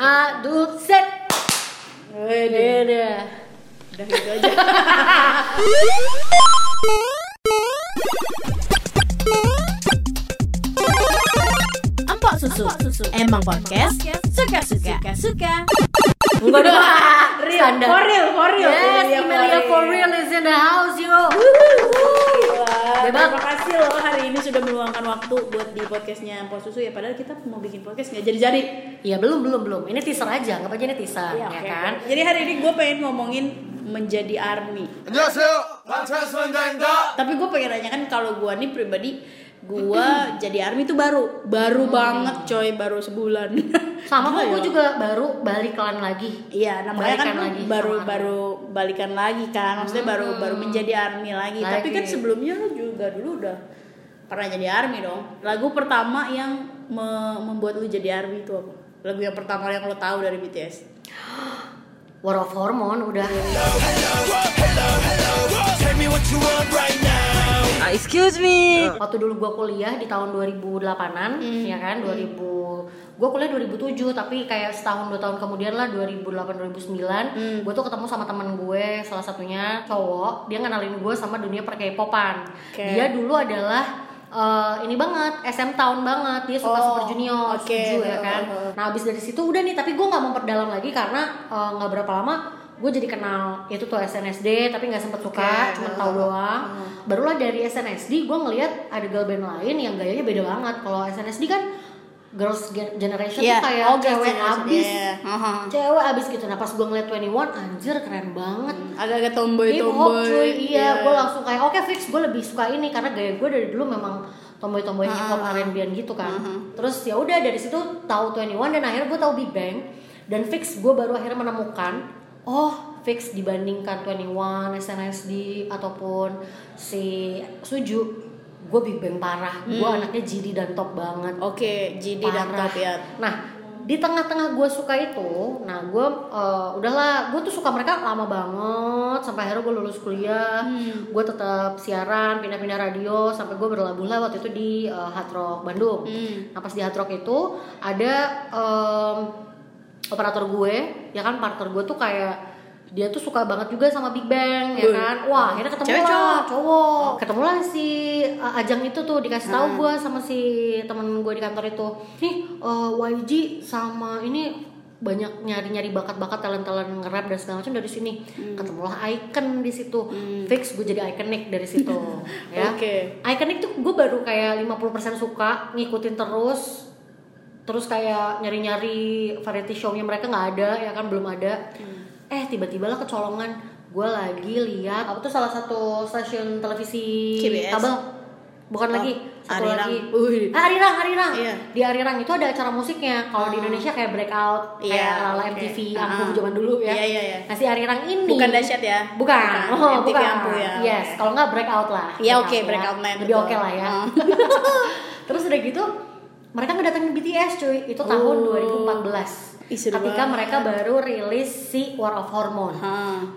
Aduh, set. Wede. Udah. Udah gitu aja. Empok susu. Emang podcast suka-suka. Suka. Enggak dong. Real, bercanda. For real, for real. Yes, iya, Emilia, Emilia ya, for real. is in the house, yo. Terima kasih loh hari ini sudah meluangkan waktu buat di podcastnya Pos Susu ya. Padahal kita mau bikin podcast nggak jadi-jadi. Iya belum belum belum. Ini teaser aja, nggak aja ini teaser ya, ya okay. kan. Jadi hari ini gue pengen ngomongin menjadi army. Tapi gue pengen nanya kan kalau gue nih pribadi gue jadi army itu baru, baru banget coy, baru sebulan. Sama kok ya. juga baru balik kalian lagi. Iya, namanya kan Balikan lagi baru sama baru balikan lagi kan, maksudnya baru baru menjadi army lagi. Tapi kan Lagi. sebelumnya lu juga dulu udah pernah jadi army dong. Lagu pertama yang me- membuat lu jadi army itu apa? Lagu yang pertama yang lo tahu dari BTS? War of Hormone udah. Tell me what you want right now. Excuse me. Waktu dulu gue kuliah di tahun 2008-an, Hmm. ya kan? 2000 gue kuliah 2007 tapi kayak setahun dua tahun kemudian lah 2008 2009 Hmm. gue tuh ketemu sama teman gue salah satunya cowok dia ngenalin gue sama dunia per K-popan Oke. dia dulu adalah eh, ini banget SM Town banget dia suka Oh, Super Junior oke. setuju ya kan Heeh. nah abis dari situ udah nih tapi gue nggak memperdalam lagi karena eh, nggak berapa lama gue jadi kenal itu tuh SNSD tapi nggak sempet suka Oke. cuma tahu doang. Barulah dari SNSD gue ngelihat ada girl band lain yang gayanya beda banget. Kalau SNSD kan girls Gen- generation Iya, tuh kayak oh, cewek abis. iya, iya. Aha. cewek abis gitu. Nah pas gue ngeliat 21 anjir keren banget. Agak-agak tomboy hip hop tomboy. cuy. Iya gue langsung kayak oke fix gue lebih suka ini. Karena gaya gue dari dulu memang tomboy tomboy hip hop R&B gitu kan. Terus ya udah dari situ tahu 21 dan akhirnya gue tahu Big Bang. Dan fix gue baru akhirnya menemukan oh fix dibandingkan 21 SNSD ataupun si Suju gue Big Bang parah gue anaknya GD dan top banget Oke, GD dan Parah. top ya. Nah, di tengah-tengah gue suka itu, nah gue eh, udahlah, gue tuh suka mereka lama banget sampai akhirnya gue lulus kuliah, Hmm. gue tetap siaran, pindah-pindah radio sampai gue berlabuh waktu itu di eh, Hard Rock Bandung. Hmm. Nah pas di Hard Rock itu ada em, operator gue, ya kan partner gue tuh kayak dia tuh suka banget juga sama Big Bang ya kan? Wah akhirnya ketemu Cewek lah cowok? cowok. Ketemu lah si uh, Ajang itu tuh dikasih tahu Hmm. gue sama si temen gue di kantor itu. Nih uh, YG sama ini banyak nyari-nyari bakat-bakat talent-talent nge-rap dan segala macam dari sini. Hmm. ketemulah Icon di situ. Fix gue jadi iconic dari situ. Ya. Oke. Iconic tuh gue baru kayak 50% suka ngikutin terus terus kayak nyari-nyari variety show-nya mereka nggak ada ya kan belum ada eh tiba-tiba lah kecolongan gue lagi lihat apa tuh salah satu stasiun televisi CBS. kabel bukan Oh, lagi satu Arirang. lagi ah, Arirang Arirang Iya. di Arirang itu ada acara musiknya kalau di Indonesia kayak breakout Iya, kayak Lala oke. MTV Ah. Ampuh zaman dulu ya Iya, iya, iya. nah si Arirang ini Bukan dahsyat ya? bukan, oh, MTV bukan. Ampuh ya. yes kalau nggak breakout lah Iya, oke, ya. Breakout Man, lebih oke lah ya Ah. terus udah gitu mereka ngedatengin BTS cuy. Itu tahun Oh. 2014 Ih, ketika banget. mereka baru rilis si War of Hormone.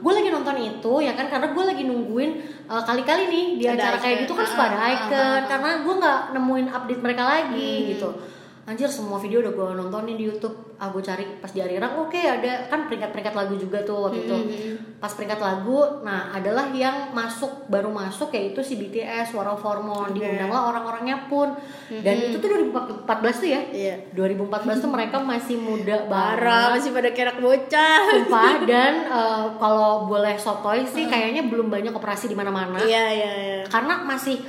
Gue lagi nonton itu ya kan? Karena gue lagi nungguin uh, kali-kali nih di Ada acara kayak gitu kan suka ada icon karena gue nggak nemuin update mereka lagi Hmm. gitu anjir semua video udah gue nontonin di YouTube. Ah gue cari. Pas di Arirang oke ada. Kan peringkat-peringkat lagu juga tuh waktu itu. Hmm, pas peringkat lagu nah adalah yang masuk baru masuk yaitu si BTS War of Hormone. Oke. diundanglah orang-orangnya pun. Dan itu tuh 2014 tuh ya? Iya. 2014 tuh mereka masih muda Parah, banget masih pada kerak bocah. Sumpah dan eh, kalau boleh sotoy sih kayaknya belum banyak operasi di mana-mana. Iya, iya, iya. karena masih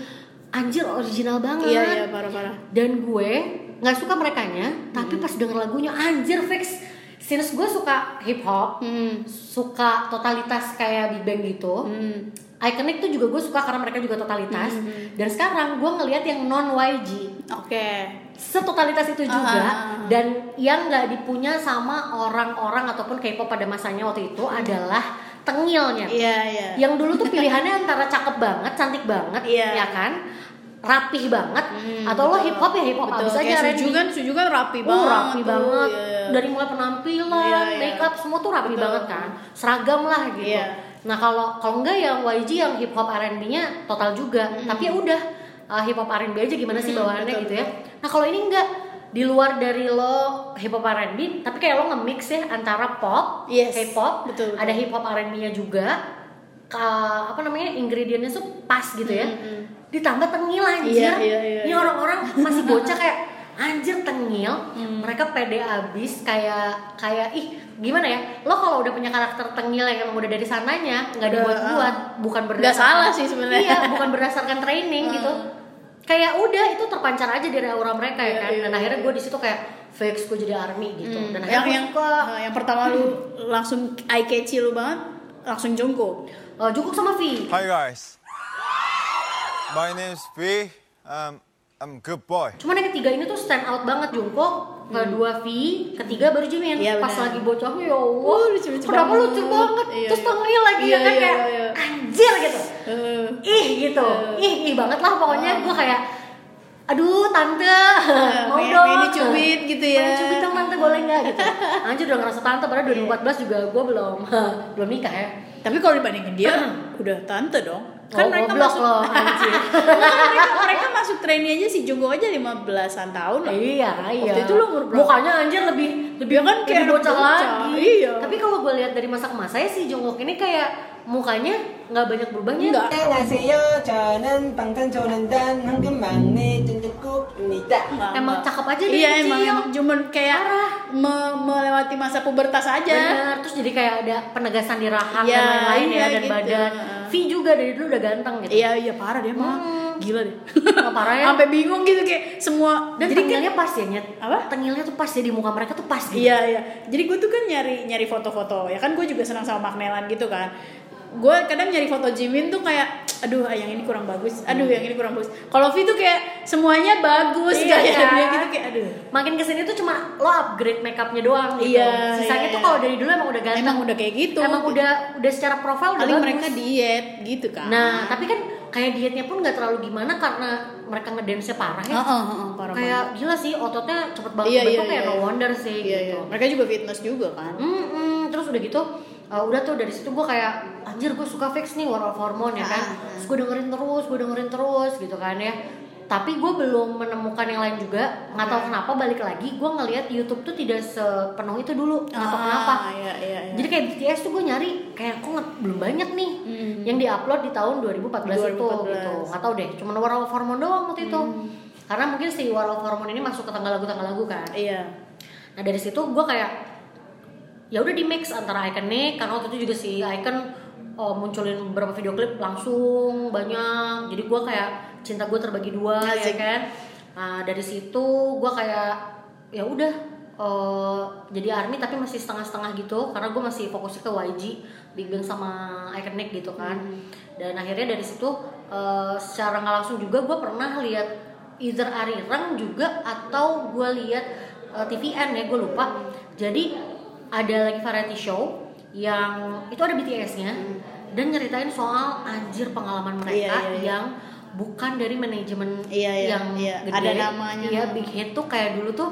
anjir original banget. Iya, iya, parah-parah. dan gue nggak suka merekanya tapi pas denger lagunya anjir fix since gue suka hip hop Hmm. suka totalitas kayak Big Bang gitu Hmm. Iconic tuh juga gue suka karena mereka juga totalitas dan sekarang gue ngelihat yang non YG Oke. setotalitas itu juga Ah. dan yang nggak dipunya sama orang-orang ataupun K-pop pada masanya waktu itu adalah tengilnya Iya, iya. yang dulu tuh pilihannya antara cakep banget cantik banget Iya. ya kan rapih banget Hmm, atau lo hip hop ya hip hop Betul, abis aja. Suju kan, Suju kan rapi Uh, banget. rapi tuh. banget Iya, iya. dari mulai penampilan Iya, iya. make up semua tuh rapi Betul. banget kan seragam lah gitu Iya. nah kalau kalau enggak yang YG yang hip hop R&B-nya total juga tapi ya udah uh, hip hop R&B aja gimana sih Hmm, bawaannya betul, gitu ya nah kalau ini enggak di luar dari lo hip hop R&B tapi kayak lo nge-mix ya antara pop, Yes, K-pop, betul, betul. ada hip hop R&B-nya juga. Ka- apa namanya ingredientnya tuh pas gitu ya. Ditambah tengil anjir. Iya, iya, iya, Ini iya. orang-orang masih bocah kayak anjir tengil, Hmm. mereka pede abis kayak kayak ih gimana ya? Lo kalau udah punya karakter tengil yang udah dari sananya, nggak dibuat-buat, bukan Nggak berdasarkan salah sih sebenarnya. Iya, bukan berdasarkan training gitu. Kayak udah itu terpancar aja dari aura mereka ya Iya, kan. iya, Dan iya. akhirnya gue di situ kayak fix gue jadi army gitu. Hmm, Dan yang akhirnya yang suka nah, yang pertama lu langsung eye catchy lu banget langsung Jungkook. uh, Jungkook sama V. Hi guys. My name's V. Um, I'm good boy. Cuman yang ketiga ini tuh stand out banget Jungkook, kedua V, ketiga baru Jimin. Iya, Pas lagi bocahnya ya Allah. Oh, Kenapa banget. lucu banget? Iya, Terus iya. tengil lagi Iya, ya kan iya, kayak iya. anjir gitu. Eh, Ih gitu. Ih, ih banget lah pokoknya gue kayak aduh tante mau pengen- dong pengen dicubit gitu ya. pengen cubit dong tante boleh nggak gitu anjir udah ngerasa tante padahal 2014 juga gue belum belum nikah ya tapi kalau dibandingin dia udah tante dong kan mereka masuk loh anjir Nah, mereka, mereka masuk trainee aja si Jungkook aja 15-an tahun lah. Iya, iya. Waktu itu lu umur berapa? Mukanya anjir lebih lebih Dia kan lebih kayak bocah bocah, lagi. iya. Tapi kalau gue lihat dari masa ke masa ya si Jungkook ini kayak mukanya nggak banyak berubahnya. Enggak. 안녕하세요. 저는 방탄소년단 황금 막내 쫀득국입니다. Enggak, Emang enggak. cakep aja dari Iya kecil. emang emang cuman kayak Parah. me- melewati masa pubertas aja. Bener, terus jadi kayak ada penegasan di rahang Iya, dan lain-lain iya, ya dan gitu. badan. V juga dari dulu udah ganteng gitu. Iya iya parah dia mah. Gila deh. Oh, parah ya. Sampai bingung gitu kayak semua Dan jadi kan tengilnya pas ya, Nyet. Apa? Tengilnya tuh pas ya di muka mereka tuh pas gitu. Iya iya. Jadi gue tuh kan nyari nyari foto-foto. Ya kan gue juga senang sama Magnelan gitu kan. Gue kadang nyari foto Jimin tuh kayak, aduh yang ini kurang bagus, aduh yang ini kurang bagus. Kalau V tuh kayak semuanya bagus Iya, kayak kan? dia gitu kayak aduh. Makin ke sini tuh cuma lo upgrade makeupnya doang gitu. Iya, Sisanya iya, tuh iya. kalau dari dulu emang udah ganteng. Emang udah kayak gitu. Emang udah udah secara profil udah Paling bagus. mereka diet gitu kan. Nah, tapi kan kayak dietnya pun nggak terlalu gimana karena mereka ngedance parah ya. Heeh, heeh, parah kayak gila sih ototnya cepet banget Iya, iya, kayak iya. no wonder sih Iya, iya. gitu. Mereka juga fitness juga kan. Mm-mm, terus udah gitu uh, udah tuh dari situ gue kayak anjir gue suka fix nih war of hormone ya kan. Ah. Terus gue dengerin terus, gue dengerin terus gitu kan ya. Tapi gue belum menemukan yang lain juga. Nggak tahu kenapa balik lagi gue ngelihat YouTube tuh tidak sepenuh itu dulu. Nggak tahu Ah, kenapa. Iya, iya, iya. Jadi kayak BTS tuh gue nyari kayak kok nggak- belum banyak nih yang diupload di tahun 2014, itu 2014. gitu. Nggak tahu deh, cuma War of Hormone doang waktu itu. Karena mungkin si War of Hormone ini masuk ke tanggal lagu-tanggal lagu kan. Iya. Nah dari situ gue kayak ya udah di mix antara Iconic karena waktu itu juga si Icon oh, munculin beberapa video klip langsung banyak. Jadi gue kayak cinta gue terbagi dua ya Asik. kan. Nah dari situ gue kayak ya udah eh, jadi army tapi masih setengah-setengah gitu karena gue masih fokusnya ke YG, Big Bang sama Iconic gitu kan. Dan akhirnya dari situ eh, secara nggak langsung juga gue pernah lihat either Arirang juga atau gue lihat eh, TVN ya gue lupa. Jadi ada lagi variety show yang itu ada BTS-nya dan nyeritain soal anjir pengalaman mereka Iya, iya, iya. yang bukan dari manajemen Iya, iya, yang iya. gede. Ada namanya. Iya, Big Hit tuh kayak dulu tuh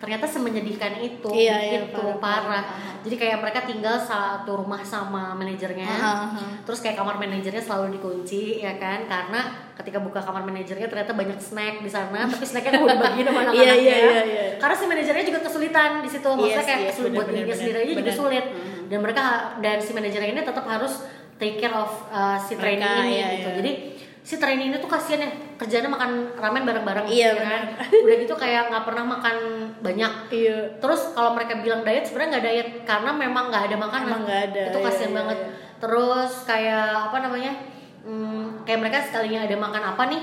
ternyata semenyedihkan itu Iya, Big iya, tuh parah, parah. Jadi kayak mereka tinggal satu rumah sama manajernya. Aha, aha. Terus kayak kamar manajernya selalu dikunci ya kan karena ketika buka kamar manajernya ternyata banyak snack di sana tapi snacknya udah dibagiin sama anak-anaknya. Iya, iya, iya, iya. Karena si manajernya juga kesulitan di situ. Maksudnya Yes, kayak yes, bener, buat dirinya sendiri aja juga sulit. Mhm. Dan mereka dan si manajernya ini tetap harus take care of uh, si Mereka, trainee ini iya, gitu. iya. Jadi si trainee ini tuh kasihan ya kerjanya makan ramen bareng-bareng Iya, ya kan. Udah gitu kayak nggak pernah makan banyak. Iya. Terus kalau mereka bilang diet sebenarnya nggak diet karena memang nggak ada makanan. Emang nggak ada, Itu iya, kasihan iya, banget. iya. Terus kayak apa namanya? hmm, kayak mereka sekalinya ada makan apa nih?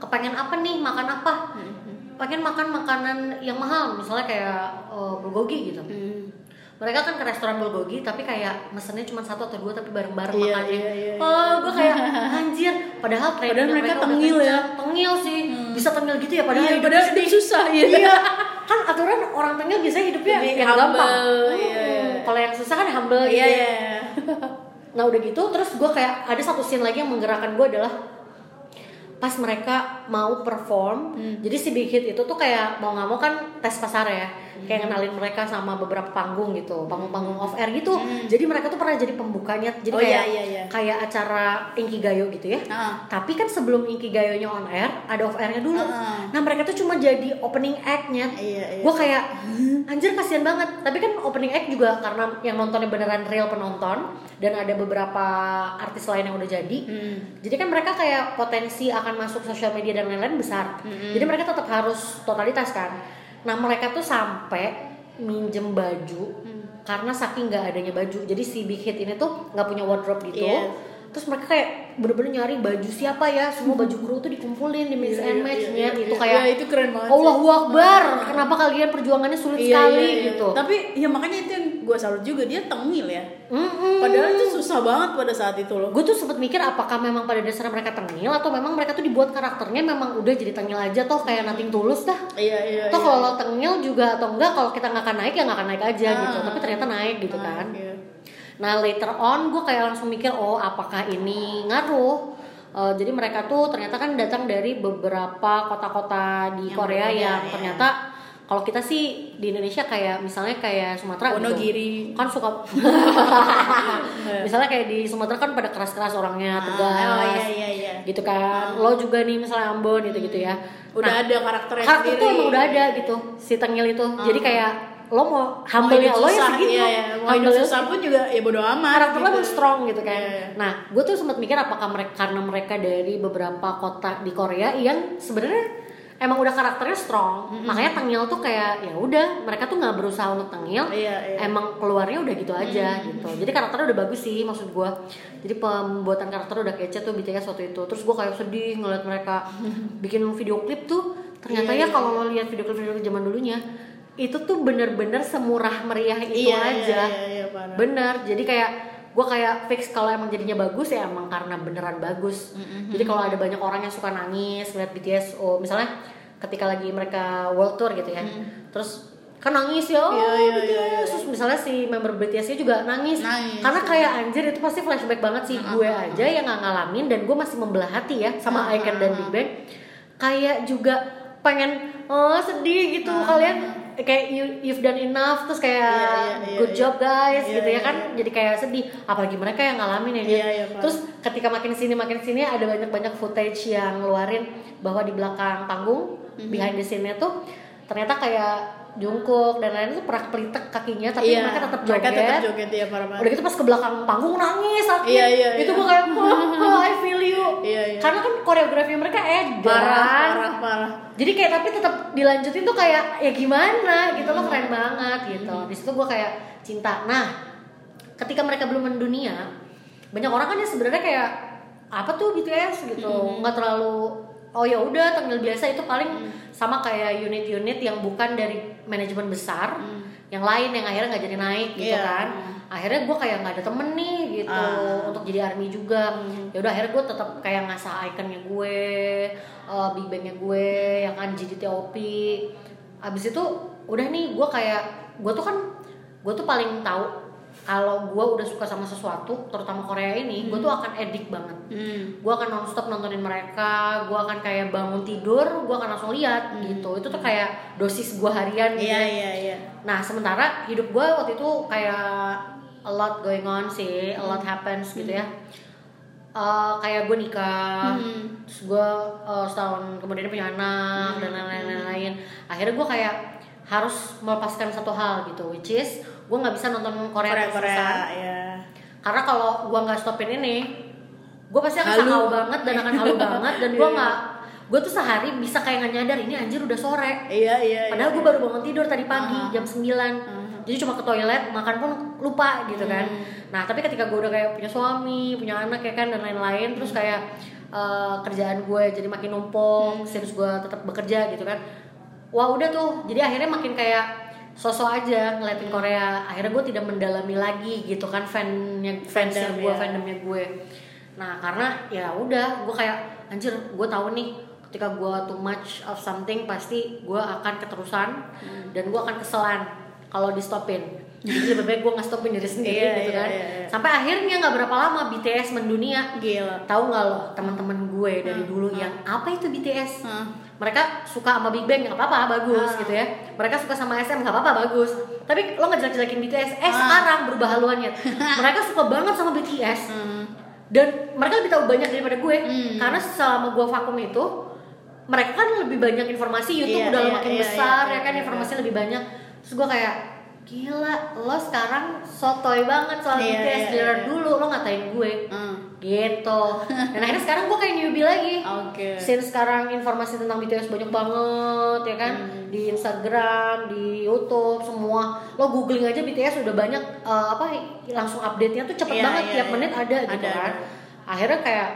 Kepengen apa nih? Makan apa? Mm-hmm. Pengen makan makanan yang mahal, misalnya kayak eh, bulgogi gitu. Hmm. Mereka kan ke restoran bulgogi tapi kayak mesennya cuma satu atau dua tapi bareng-bareng Iya, makannya. iya, iya, iya. Oh, gue kayak anjir. Padahal Padahal mereka udah tengil ya. Tengil sih. Bisa tengil gitu ya padahal Iya, hidup padahal hidup susah, iya. Iya. Kan aturan orang tengil biasanya hidupnya yang humble, gampang. iya, iya. Hmm, Kalau yang susah kan humble gitu. Iya, ya. iya. Nah udah gitu terus gue kayak ada satu scene lagi yang menggerakkan gue adalah pas mereka mau perform jadi si Big Hit itu tuh kayak mau nggak mau kan tes pasar ya kayak ngenalin mereka sama beberapa panggung gitu panggung-panggung off air gitu jadi mereka tuh pernah jadi pembukanya jadi Oh, kayak iya, iya, iya. kayak acara Inkigayo gitu ya Ah. tapi kan sebelum Inkigayo-nya on air ada off airnya dulu Ah. nah mereka tuh cuma jadi opening act-nya Iya, iya. gue kayak anjir kasihan banget tapi kan opening act juga karena yang nontonnya beneran real penonton dan ada beberapa artis lain yang udah jadi Hmm. jadi kan mereka kayak potensi akan masuk sosial media dan lain-lain besar Hmm. jadi mereka tetap harus totalitas kan nah mereka tuh sampai minjem baju Hmm. karena saking nggak adanya baju jadi si big hit ini tuh nggak punya wardrobe gitu Iya. terus mereka kayak bener-bener nyari baju siapa ya semua baju kru tuh dikumpulin di mix Iya, and iya, match iya, Nyet. iya, itu iya. kayak Iya, itu keren banget sih. Allahu Akbar kenapa kalian perjuangannya sulit Iya, sekali iya, iya. gitu Tapi ya makanya itu yang gue salut juga dia tengil ya. Mm-mm. Padahal itu susah banget pada saat itu loh. gue tuh sempet mikir apakah memang pada dasarnya mereka tengil atau memang mereka tuh dibuat karakternya memang udah jadi tengil aja toh kayak nating tulus dah Iya iya. toh iya. kalau tengil juga atau enggak kalau kita nggak akan naik ya nggak akan naik aja Ah. gitu tapi ternyata naik gitu kan Iya. nah later on gue kayak langsung mikir oh apakah ini ngaruh Eh, jadi mereka tuh ternyata kan datang dari beberapa kota-kota di Yang Korea yang ya. ternyata kalau kita sih di Indonesia kayak misalnya kayak Sumatera Wonogiri. gitu kan suka misalnya kayak di Sumatera kan pada keras-keras orangnya tegas oh iya iya iya. gitu kan lo juga nih misalnya Ambon gitu gitu ya Udah Nah, ada karakternya karakter sendiri. tuh emang udah ada gitu si tengil itu jadi kayak lo mau humble ya lo ya segitu Iya, iya. Mau Humble-nya susah pun juga ya bodo amat. karakter lo gitu. emang strong gitu kan Iya, iya. nah gue tuh sempat mikir apakah mereka karena mereka dari beberapa kota di Korea yang sebenarnya emang udah karakternya strong makanya tengil tuh kayak ya udah mereka tuh nggak berusaha untuk tengil Iya, iya. emang keluarnya udah gitu aja gitu. Jadi karakternya udah bagus sih maksud gue jadi pembuatan karakter udah kece tuh BTS waktu itu. Terus gue kayak sedih ngeliat mereka bikin video klip tuh. Ternyata Iya, ya kalau lo lihat video klip video klip zaman dulunya itu tuh bener-bener semurah meriah itu Iya, iya, aja. iya, iya, parah. bener jadi kayak gue kayak fix kalau emang jadinya bagus ya emang karena beneran bagus. Jadi kalau ada banyak orang yang suka nangis lihat BTS oh misalnya ketika lagi mereka world tour gitu ya terus kan nangis ya? Oh Iya, iya, BTS iya, iya. terus misalnya si member BTS-nya juga nangis, Nangis, karena kayak anjir itu pasti flashback banget sih. Gue aja yang nggak ngalamin dan gue masih membelah hati ya sama Icon dan Big Bang. Kayak juga pengen oh sedih gitu. Kalian kayak you, you've done enough terus kayak Iya, iya, iya, good job guys Iya, gitu ya iya, kan. Jadi kayak sedih. Apalagi mereka yang ngalamin ya Pak. terus ketika makin sini makin sini ada banyak banyak footage yang ngeluarin bahwa di belakang panggung Mhm. behind the scene-nya tuh ternyata kayak jungkuk dan lain-lain tuh pernah pelitek kakinya tapi Iya, mereka tetap joget Mereka tetap joget. ya para udah gitu pas ke belakang panggung nangis sakit. Iya, iya, itu iya. gue kayak wah wah, I feel you. Iya, iya. karena kan koreografi mereka edan parah parah parah. jadi kayak tapi tetap dilanjutin tuh kayak ya gimana? Gitu loh keren banget gitu. Di situ gue kayak cinta. Nah ketika mereka belum mendunia banyak orang kan ya sebenarnya kayak apa tuh BTS gitu. Nggak terlalu oh ya udah tanggal biasa itu paling sama kayak unit-unit yang bukan dari manajemen besar yang lain yang akhirnya nggak jadi naik gitu Iya. kan. Akhirnya gue kayak nggak ada temen nih gitu Ah. untuk jadi army juga. Ya udah akhirnya gue tetap kayak ngasah ikonnya gue eh, big bangnya gue yang kan GDTOP abis itu udah nih gue kayak gue tuh kan gue tuh paling tahu kalau gue udah suka sama sesuatu terutama Korea ini gue tuh akan edik banget Hmm. gue akan nonstop nontonin mereka gue akan kayak bangun tidur gue akan langsung lihat gitu itu tuh kayak dosis gue harian gitu Iya ya. iya iya. Nah sementara hidup gue waktu itu kayak a lot going on sih, a lot happens gitu ya. Eh, kayak gue nikah, terus gue eh, setahun kemudian punya anak dan lain-lain. Akhirnya gue kayak harus melepaskan satu hal gitu, which is gue nggak bisa nonton Korea, Korea Korea ya. Karena kalau gue nggak stopin ini, gue pasti akan Halu. banget dan akan halu banget dan gue Iya. nggak, gue tuh sehari bisa kayak nggak nyadar ini anjir udah sore. Iya iya. Padahal iya. gue baru bangun tidur tadi pagi Ah. jam 9 Jadi cuma ke toilet, makan pun lupa gitu kan Hmm. Nah tapi ketika gue udah kayak punya suami, punya anak ya kan dan lain-lain Terus Hmm. kayak eh, kerjaan gue jadi makin numpuk Terus gue tetap bekerja gitu kan Wah udah tuh, jadi akhirnya makin kayak sosok aja ngeliatin Korea. Akhirnya gue tidak mendalami lagi gitu kan fannya fansnya gue, ya. fandomnya gue. Nah karena ya udah gue kayak anjir gue tahu nih ketika gue too much of something pasti gue akan keterusan dan gue akan keselan kalau di stopin jadi lebih baik gue nggak stopin diri sendiri Iya, gitu iya, kan iya, iya. sampai akhirnya nggak berapa lama BTS mendunia Gila. tahu nggak lo teman-teman gue dari dulu yang apa itu BTS Hah. mereka suka sama Big Bang nggak apa-apa bagus Ah. gitu ya mereka suka sama SM nggak apa-apa bagus tapi lo nggak jelek-jelekin BTS eh Ah. sekarang berubah haluannya mereka suka banget sama BTS Hmm. dan mereka lebih tahu banyak daripada gue Hmm. karena selama gue vakum itu mereka kan lebih banyak informasi YouTube Iya, udah iya, makin iya, besar iya, ya kan iya, informasinya lebih banyak terus gue kayak gila lo sekarang sotoy banget soal Iya, BTS dari iya. dulu lo ngatain gue Hmm. gitu dan akhirnya sekarang gue kayak newbie lagi Oke. Since sekarang informasi tentang BTS banyak banget ya kan Hmm. di Instagram, di YouTube semua lo googling aja BTS udah banyak eh, apa langsung update-nya tuh cepet Iya, banget iya, tiap iya. menit ada gitu Ada, kan. ada. Akhirnya kayak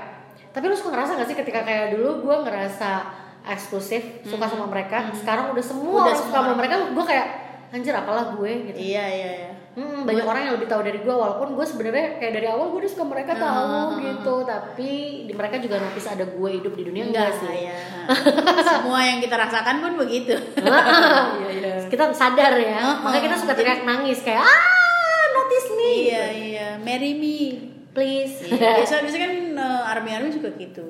tapi lu suka ngerasa gak sih ketika kayak dulu gue ngerasa eksklusif suka sama mereka sekarang udah semua Hmm. Udah orang suka semua sama mereka gue kayak anjir apalah gue gitu Iya iya iya. Hmm, banyak orang yang lebih tahu dari gue walaupun gue sebenarnya kayak dari awal gue udah suka mereka tahu gitu tapi di mereka juga notice ada gue hidup di dunia enggak, sih ya. Semua yang kita rasakan pun begitu. iya, iya. kita sadar ya makanya kita suka teriak nangis kayak ah notice nih iya iya. Marry me. please Iya. Biasa biasa kan army army suka gitu.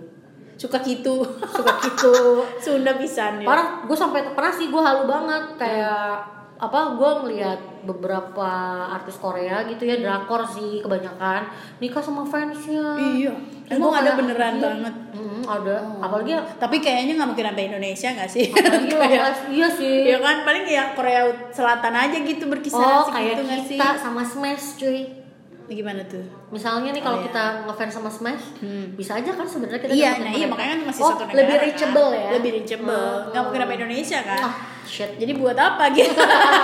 Suka gitu. suka gitu Sunda pisan ya. parah gue sampai pernah sih gue halu banget kayak apa gue ngeliat beberapa artis Korea gitu ya drakor sih kebanyakan nikah sama fansnya Iya. Emang ada kayak, beneran iya. banget. Hmm, ada apalagi ya Tapi kayaknya nggak mungkin sampai Indonesia nggak sih? apalagi Kayak- Love iya sih Iya kan paling ya Korea Selatan aja gitu berkisar oh segitu kayak sih? kita sama Smash cuy Gimana tuh? misalnya nih kalau Oh, iya. kita ngefans sama Smash Hmm. bisa aja kan sebenarnya kita iya, nah iya makanya kan masih oh, satu negara. lebih reachable kan? ya Lebih reachable. Hmm. Nggak mungkin sampai Indonesia kan? Wah, shit Jadi buat apa gitu?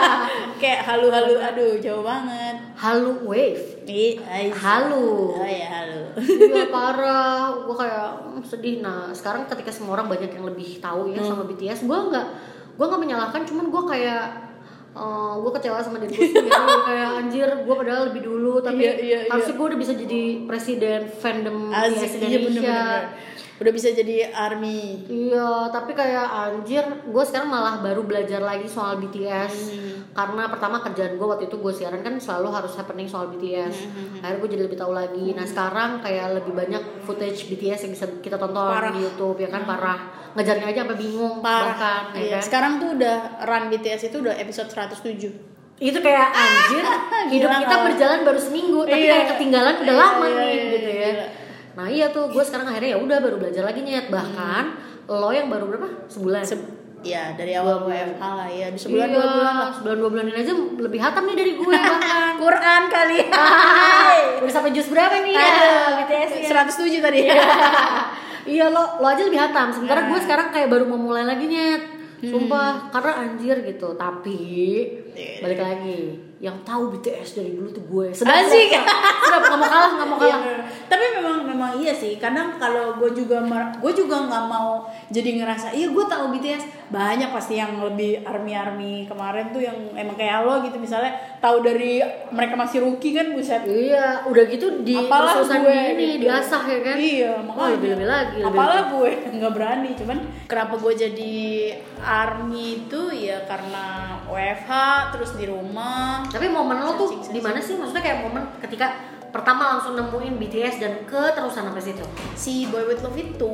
Kayak halu-halu, aduh jauh banget. halu wave Ih, ay, halu Oh ya halu. iya parah gue kayak hmm, sedih nah sekarang ketika semua orang banyak yang lebih tahu ya Hmm. sama BTS gue nggak gue nggak menyalahkan cuman gue kayak gue kecewa sama diri gue sendiri kayak anjir gue padahal lebih dulu tapi Iya, iya, iya. harusnya gue udah bisa jadi presiden fandom Asik, Indonesia iya bener-bener. Udah bisa jadi army. Iya, tapi kayak anjir, gue sekarang malah baru belajar lagi soal BTS Hmm. karena pertama kerjaan gue waktu itu gue siaran kan selalu harus happening soal BTS. Hmm, Akhirnya gue jadi lebih tahu lagi. Nah sekarang kayak lebih banyak footage BTS yang bisa kita tonton Parah. di YouTube ya kan parah. Ngejarnya aja sampai bingung bahkan Parah. ya Iya. kan. Sekarang tuh udah run BTS itu udah episode 107. Itu kayak anjir, hidup kita berjalan baru seminggu, tapi Iya. kayak ketinggalan udah Iya, lama iya, nih iya, gitu ya. Nah iya tuh, gue sekarang akhirnya ya udah baru belajar lagi nyet. Bahkan lo yang baru berapa? Sebulan. Se- ya dari awal WFH lah ya. Di sebulan Iya, dua bulan lah. Sebulan dua bulan ini aja lebih hatam nih dari gue bahkan. Quran kali. Udah sampai jus berapa nih ya? BTS ya? 107 tadi. iya lo lo aja lebih hatam. Sementara Nah. gue sekarang kayak baru mau mulai lagi nyet. Sumpah, karena anjir gitu. Tapi Iya. balik lagi, yang tahu BTS dari dulu tuh gue. Sedap, Asik. sedap, nggak mau kalah, nggak mau kalah. Iya. Tapi memang memang iya sih. Kadang kalau gue juga gue juga nggak mau jadi ngerasa iya gue tahu BTS banyak pasti yang lebih army army kemarin tuh yang emang kayak lo gitu misalnya tahu dari mereka masih rookie kan buset. Iya, udah gitu di Apalah gue ini gitu. diasah ya kan? Iya, Oh, makanya. lebih lebih lagi. lebih Apalah lebih. gue nggak berani. Cuman kenapa gue jadi army itu ya karena WFH terus di rumah tapi momen lo tuh di mana sih? maksudnya kayak momen ketika pertama langsung nemuin BTS dan keterusan sampai itu si Boy With Love itu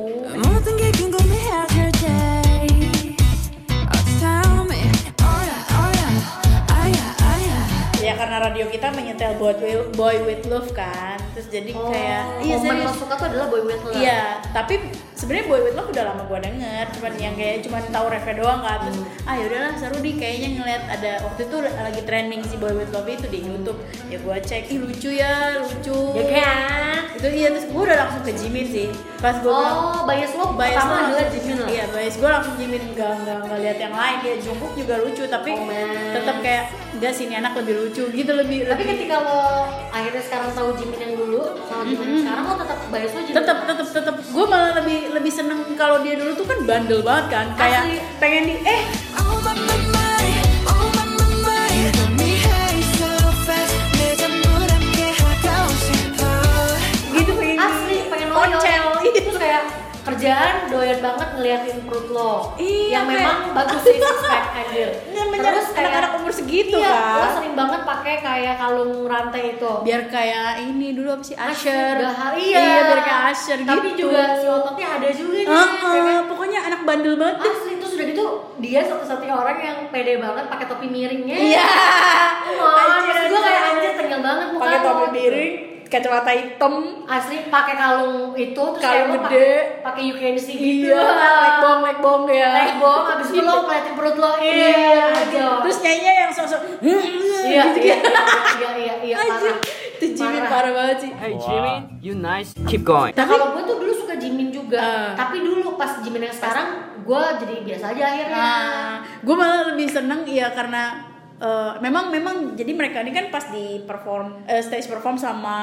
ya karena radio kita menyetel Boy, Boy With Love kan. Terus jadi oh, kayak iya, momen lo suka tuh adalah Boy With Love. Iya tapi sebenarnya Boy With Love udah lama gue denger, cuman yang kayak cuman tahu refnya doang kan. Terus Hmm. ah yaudahlah seru nih kayaknya ngeliat ada waktu itu lagi trending si Boy With Love itu di YouTube. Ya gue cek, ih lucu ya, lucu. Ya kan? Itu iya terus gue udah langsung ke Jimin sih. Pas gue Oh, bias lo bias pertama lo adalah Jimin lah. Iya, bias gue langsung Jimin enggak enggak enggak lihat yang lain. Ya Jungkook juga lucu tapi Oh, tetap kayak enggak sih ini anak lebih lucu gitu lebih Tapi lebih ketika lo akhirnya sekarang tahu Jimin yang dulu sama Jimin yang sekarang lo tetap bias lo Jimin. tetap tetap tetap gue malah lebih lebih seneng kalau dia dulu tuh kan bandel banget kan kayak Asli. pengen di eh kerjaan doyan banget ngeliatin perut lo Iya, yang kayak- memang bagus sih six pack anjir Terus kayak- anak-anak umur segitu iya, kan. lo sering banget pakai kayak kalung rantai itu. Biar kayak ini dulu apa sih Asher. Udah, iya. biar kayak Asher Tapi gitu. juga si ototnya ada juga nih. Ya kan? pokoknya anak bandel banget. Asli terus udah gitu dia satu-satunya orang yang pede banget pakai topi miringnya. Iya. Wah, terus gue kayak anjir tengil banget Pakai topi miring, kacamata hitam. Asli pakai kalung itu terus Kalung gede. pakai- pakai you can see gitu. Iya, leg bong, leg bong ya. Leg bong habis itu lo ngeliatin perut lo. Iya, aja. terus nyanyinya yang sosok iya, gitu iya, kan. iya, iya, iya, Anjir, parah. itu Jimin Parah. parah banget sih. Hey Jimin, you nice. Keep going. Nah kalau gue tuh dulu suka Jimin juga, Ah. tapi dulu pas Jimin yang sekarang gue jadi biasa aja akhirnya. Nah, gue malah lebih seneng ya karena eh, memang memang jadi mereka ini kan pas di perform eh, stage perform sama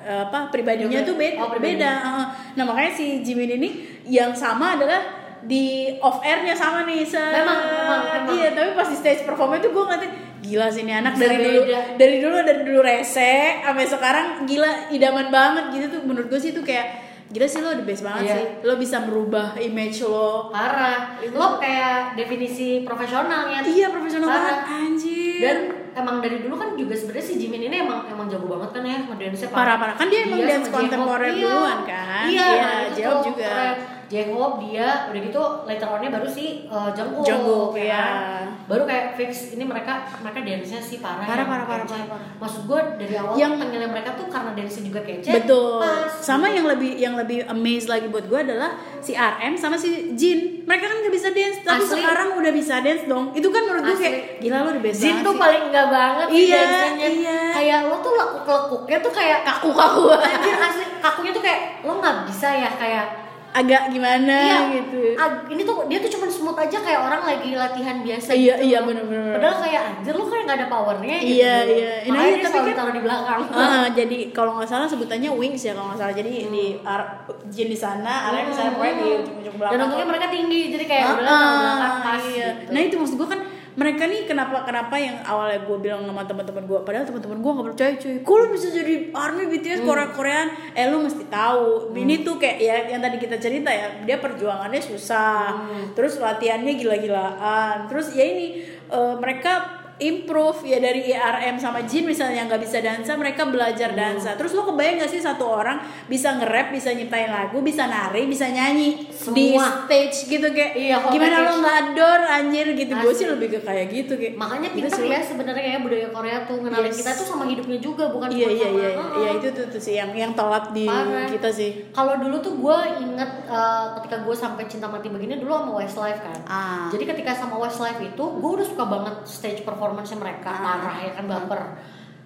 eh, apa pribadinya Juga. tuh beda. Oh, beda. eh. Nah makanya si Jimin ini yang sama adalah di off airnya sama nih se Memang, memang, memang. iya tapi pas di stage perform itu gue ngeliatin gila sih ini anak Bisa dari dulu beda. dari dulu dari dulu rese sampai sekarang gila idaman banget gitu tuh menurut gue sih itu kayak gila sih lo the best banget Iya. sih lo bisa merubah image lo Parah. Lo kayak definisi profesionalnya. Iya profesional Parah. banget anjir. Dan emang dari dulu kan juga sebenarnya si Jimin ini emang emang jago banget kan ya ngedance Parah-parah. Kan dia emang dance sama J-Hope. kontemporer Iya. duluan kan? Iya, Iya, nah, itu tuh juga. keren. J-Hope dia udah gitu later onnya baru si uh, Jungkook. Jungkook, ya iya. kan? Baru kayak fix ini mereka mereka dance-nya sih parah. Parah, ya, parah, parah, kece. parah, parah. Maksud gue dari awal Yang- tengilnya mereka tuh karena dance-nya juga kece. Betul. Pas. Sama yang lebih yang lebih amaze lagi buat gue adalah si RM sama si Jin. Mereka kan nggak bisa dance, tapi Asli. sekarang udah bisa dance dong. Itu kan menurut gue kayak gila lo the best Jin tuh sih. paling enggak banget Iya, dance-nya. iya. Kayak lo tuh lekuk-lekuknya tuh kayak kaku-kaku Anjir asli kakunya tuh kayak lo nggak bisa ya kayak agak gimana iya gitu. ag- ini tuh dia tuh cuma smooth aja kayak orang lagi latihan biasa Iya, gitu. iya, bener-bener. padahal kayak anjir lo kayak nggak ada powernya gitu Iya, iya. Nah, makanya iya, dia tapi selalu kan- ditaruh di belakang Ah, jadi kalau nggak salah sebutannya wings ya kalau nggak salah. Jadi di ar- Jin di sana, RM di sana, pokoknya di ujung-ujung belakang. dan untungnya mereka tinggi jadi kayak udah taruh ah, belakang pas iya. gitu. Nah itu maksud gue kan mereka nih kenapa kenapa yang awalnya gue bilang sama teman-teman gue padahal teman-teman gue nggak percaya cuy. Kok lu bisa jadi army BTS Hmm. Korea Koreaan eh lu mesti tahu. Ini tuh kayak ya yang tadi kita cerita ya dia perjuangannya susah. Hmm. terus latihannya gila-gilaan. Terus ya ini eh, mereka improve ya dari IRM sama Jin misalnya yang nggak bisa dansa mereka belajar Hmm. dansa terus lo kebayang gak sih satu orang bisa nge-rap bisa nyiptain lagu bisa nari bisa nyanyi di Semua. stage gitu kayak Iya, gimana lo package. ngador anjir gitu gue sih lebih ke kayak gitu kayak makanya Gitu pinter sih. ya sebenarnya ya budaya Korea tuh ngenalin Yes. kita tuh sama hidupnya juga bukan iya iya sama iya Ah, iya ah. itu tuh, tuh sih yang yang telat di Parah. kita sih Kalau dulu tuh gue inget uh, ketika gue sampai cinta mati begini dulu sama Westlife kan. Ah. Jadi ketika sama Westlife itu gue udah suka banget stage performance mereka Ah. parah ya kan baper.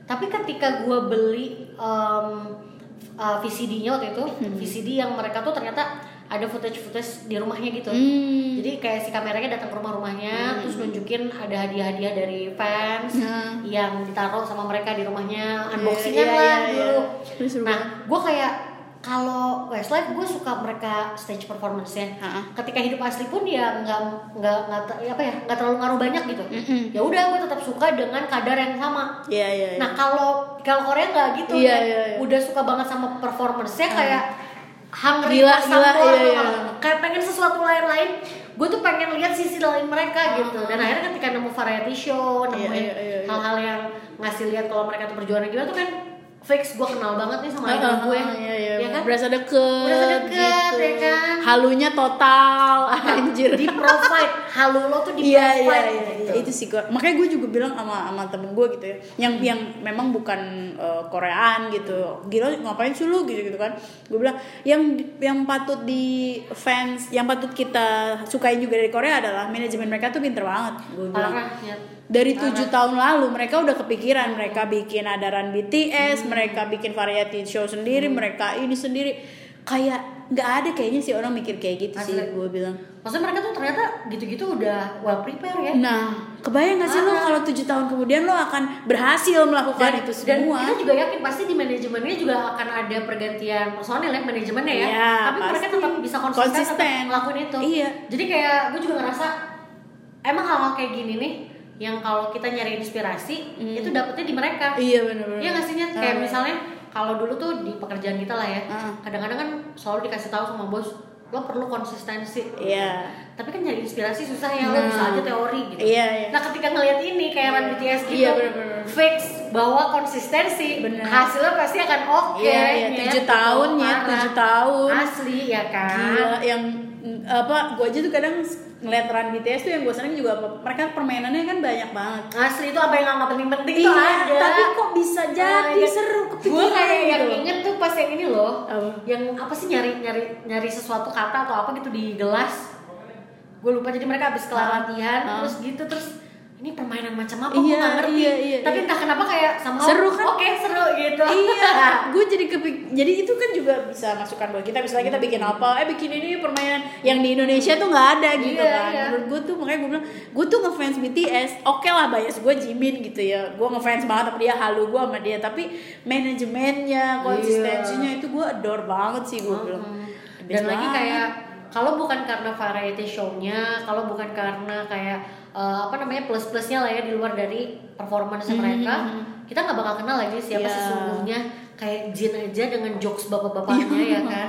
Tapi ketika gue beli um, uh, VCD-nya waktu itu Hmm. VCD yang mereka tuh ternyata ada footage-footage di rumahnya gitu. Hmm. Jadi kayak si kameranya datang ke rumah-rumahnya, terus nunjukin ada hadiah-hadiah dari fans Hmm. yang ditaruh sama mereka di rumahnya, Iya, unboxingan iya, lah iya, iya. dulu. Seru Nah, gue kayak kalau Westlife gue suka mereka stage performance ya. Ha-ha. Ketika hidup asli pun ya nggak nggak nggak apa ya nggak terlalu ngaruh banyak gitu. Mm-mm. Ya udah gue tetap suka dengan kadar yang sama. iya iya iya. Nah kalau kalau Korea nggak gitu Iya, ya. iya, iya. Udah suka banget sama performance-nya kayak hungry Gila, gila, iya, iya. kayak pengen sesuatu lain-lain. Gue tuh pengen lihat sisi lain mereka gitu. Dan akhirnya ketika nemu variety show, Iya, nemuin iya, iya, iya. hal-hal yang ngasih lihat kalau mereka tuh perjuangan gimana tuh kan fix gue kenal banget nih sama idol ah, gue. ah, iya, iya. Ya kan? berasa deket Berasa deket, gitu. ya kan? halunya total anjir di provide halu lo tuh di Iya iya provide iya gitu. itu sih gua makanya gue juga bilang sama sama temen gue gitu ya yang yang memang bukan eh, Koreaan gitu gila ngapain sih lu gitu gitu kan gue bilang yang yang patut di fans yang patut kita sukain juga dari Korea adalah manajemen mereka tuh pinter banget gue bilang Parah, ya. Dari tujuh tahun lalu mereka udah kepikiran mereka bikin adaran BTS mereka bikin variety show sendiri mereka ini sendiri kayak nggak ada kayaknya sih orang mikir kayak gitu sih Asli. gue bilang Maksudnya mereka tuh ternyata gitu-gitu udah well prepare ya. Nah, kebayang gak sih lo Ah. kalau tujuh tahun kemudian lo akan berhasil melakukan dan, itu dan semua? kita juga yakin pasti di manajemennya juga akan ada pergantian personel ya manajemennya ya. Iya, Tapi mereka pasti. tetap bisa konsisten, Konsisten. tetap ngelakuin itu. Iya. Jadi kayak gue juga ngerasa emang hal-hal kayak gini nih yang kalau kita nyari inspirasi itu dapetnya di mereka. Iya benar-benar. Iya nggak sih Nyet? Kayak Ah. misalnya kalau dulu tuh di pekerjaan kita lah ya, Ah. kadang-kadang kan selalu dikasih tahu sama bos, lo perlu konsistensi Iya. tapi kan nyari inspirasi susah ya lo Nah. bisa aja teori gitu Iya, iya. nah ketika ngeliat ini kayak Run BTS gitu Iya, bener-bener. fix bahwa konsistensi Bener. hasilnya pasti akan oke Iya, iya, nyet, tujuh gitu. tahun, Parah. tujuh tahun. asli ya kan Gila, yang apa gue aja tuh kadang ngeliat run BTS tuh yang gue seneng juga apa mereka permainannya kan banyak banget asli itu apa yang nggak penting-penting tuh iya ada tapi kok bisa jadi Nah, seru gue kayak yang gitu. inget tuh pas yang ini loh Apa? yang apa sih nyari nyari nyari sesuatu kata atau apa gitu di gelas gue lupa jadi mereka habis kelar Ah. latihan Ah. terus gitu terus ini permainan macam apa? Iya, gue nggak ngerti. iya, iya, tapi iya. entah kenapa kayak sama Seru kan? oke seru gitu. Iya gue jadi kepik jadi itu kan juga bisa masukan buat kita. Misalnya kita bikin apa eh bikin ini permainan yang di Indonesia tuh nggak ada gitu Iya, kan. iya. menurut gue tuh makanya gue bilang gue tuh ngefans BTS oke lah bias gue Jimin gitu ya. Gue ngefans banget sama dia halu gue sama dia. Tapi manajemennya konsistensinya itu gue adore banget sih gue bilang. The dan best lagi kayak kalau bukan karena variety show-nya kalau bukan karena kayak eh, apa namanya plus plusnya lah ya di luar dari performance mereka kita nggak bakal kenal lagi siapa Iya. sesungguhnya kayak Jin aja dengan jokes bapak-bapaknya ya kan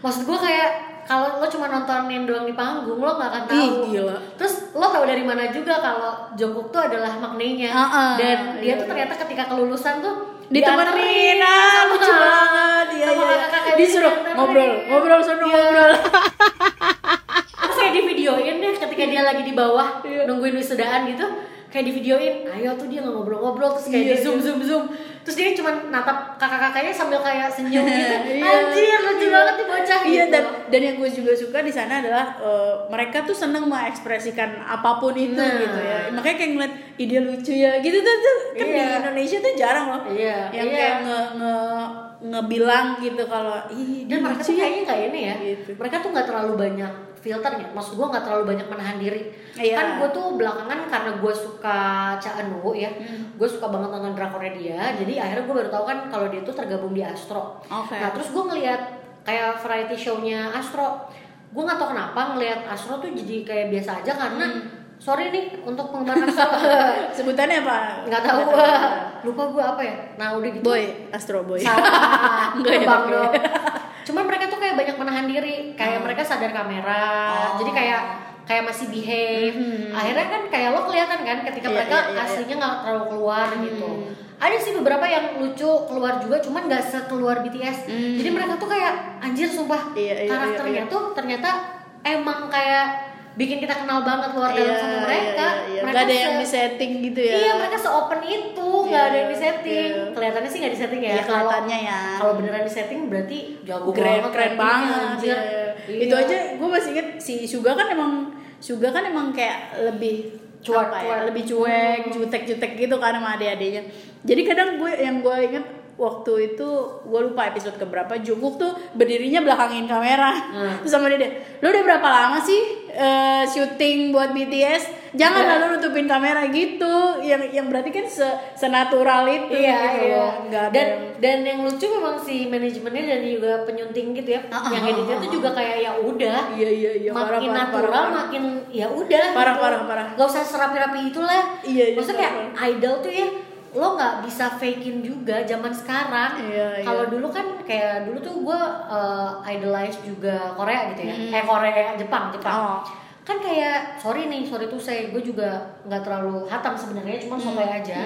maksud gue kayak kalau lo cuma nontonin doang di panggung lo nggak akan tahu Ih, gila. terus lo tahu dari mana juga kalau Jungkook tuh adalah maknanya Ah, ah. dan dia Iya, tuh iya. ternyata ketika kelulusan tuh ditemenin ah lucu banget. Iya iya. disuruh ngobrol ngobrol sono Iya. ngobrol. Terus kayak di videoin deh ketika dia lagi di bawah Iya. nungguin wisudaan gitu kayak di videoin ayo tuh dia nggak ngobrol-ngobrol terus kayak Iya, di zoom zoom zoom terus dia cuma natap kakak-kakaknya sambil kayak senyum gitu Iya. anjir lucu Iya. banget nih bocah Iya gitu dan dan yang gue juga suka di sana adalah eh, mereka tuh seneng mengekspresikan apa pun itu Nah. gitu ya. Makanya kayak ngeliat ide lucu ya gitu tuh, tuh kan di Iya. Indonesia tuh jarang loh. Iya, Yang iya. kayak nge, nge ngebilang gitu kalau ih dan mereka tuh ya. kayaknya nggak ini ya Gitu. mereka tuh nggak terlalu banyak filternya maksud gue nggak terlalu banyak menahan diri Iya. kan gue tuh belakangan karena gue suka Cha ya Hmm. gue suka banget nonton drakornya dia jadi akhirnya gue baru tahu kan kalau dia tuh tergabung di Astro Oke. nah terus gue ngeliat kayak variety show-nya Astro gue nggak tahu kenapa ngeliat Astro tuh jadi kayak biasa aja karena Hmm. Sorry nih untuk penggemar Astro Sebutannya apa? nggak tahu gue lupa gue apa ya nah udah gitu Boy, Astro Boy. Salah, ya, oke. dong. Cuman mereka tuh kayak banyak menahan diri, kayak mereka sadar kamera, Oh. jadi kayak kayak masih behave. Akhirnya kan kayak lo kelihatan kan ketika Iya, mereka iya, iya, aslinya nggak terlalu keluar gitu. Ada sih beberapa yang lucu keluar juga, cuman nggak sekeluar BTS. Jadi mereka tuh kayak anjir sumpah Iya, iya, karakternya iya, iya. tuh ternyata emang kayak bikin kita kenal banget luar dalam Iya, sama iya, mereka. iya, iya. Mereka Nggak ada yang di setting gitu ya. Iya mereka se-open itu, nggak ada yang di setting. iya. Kelihatannya sih nggak di setting ya. Iya, kelihatannya ya. Kalau beneran di setting berarti jago keren banget, keren banget iya. Iya. itu aja gue masih inget si Suga kan emang Suga kan emang kayak lebih Cuek, apa ya, lebih cuek jutek jutek gitu kan sama adik-adiknya jadi kadang gue yang gue inget waktu itu gue lupa episode keberapa Jungkook tuh berdirinya belakangin kamera Hmm. terus sama dia dia, lu udah berapa lama sih eh, syuting buat BTS jangan Iya. lalu nutupin kamera gitu yang yang berarti kan se senatural itu Iya, gitu loh. Nggak Dan yang- dan yang lucu memang si manajemennya dan juga penyunting gitu ya. Ah, yang ah, editnya ah, tuh ah. juga kayak ya udah. Iya, iya, iya. Makin Parah, natural, parah, parah. makin ya udah. Parah, gitu. parah, parah. Gak usah serapi-rapi itulah. Iya, iya, Maksudnya kayak idol tuh ya lo nggak bisa fakein juga zaman sekarang. Iya, iya. Kalau dulu kan kayak dulu tuh gue uh, idolize juga Korea gitu ya. Mm. Eh Korea, Jepang, Jepang. Oh. Kan kayak sorry nih, sorry tuh saya gue juga nggak terlalu hatam sebenarnya, cuma sotoy Mm. aja.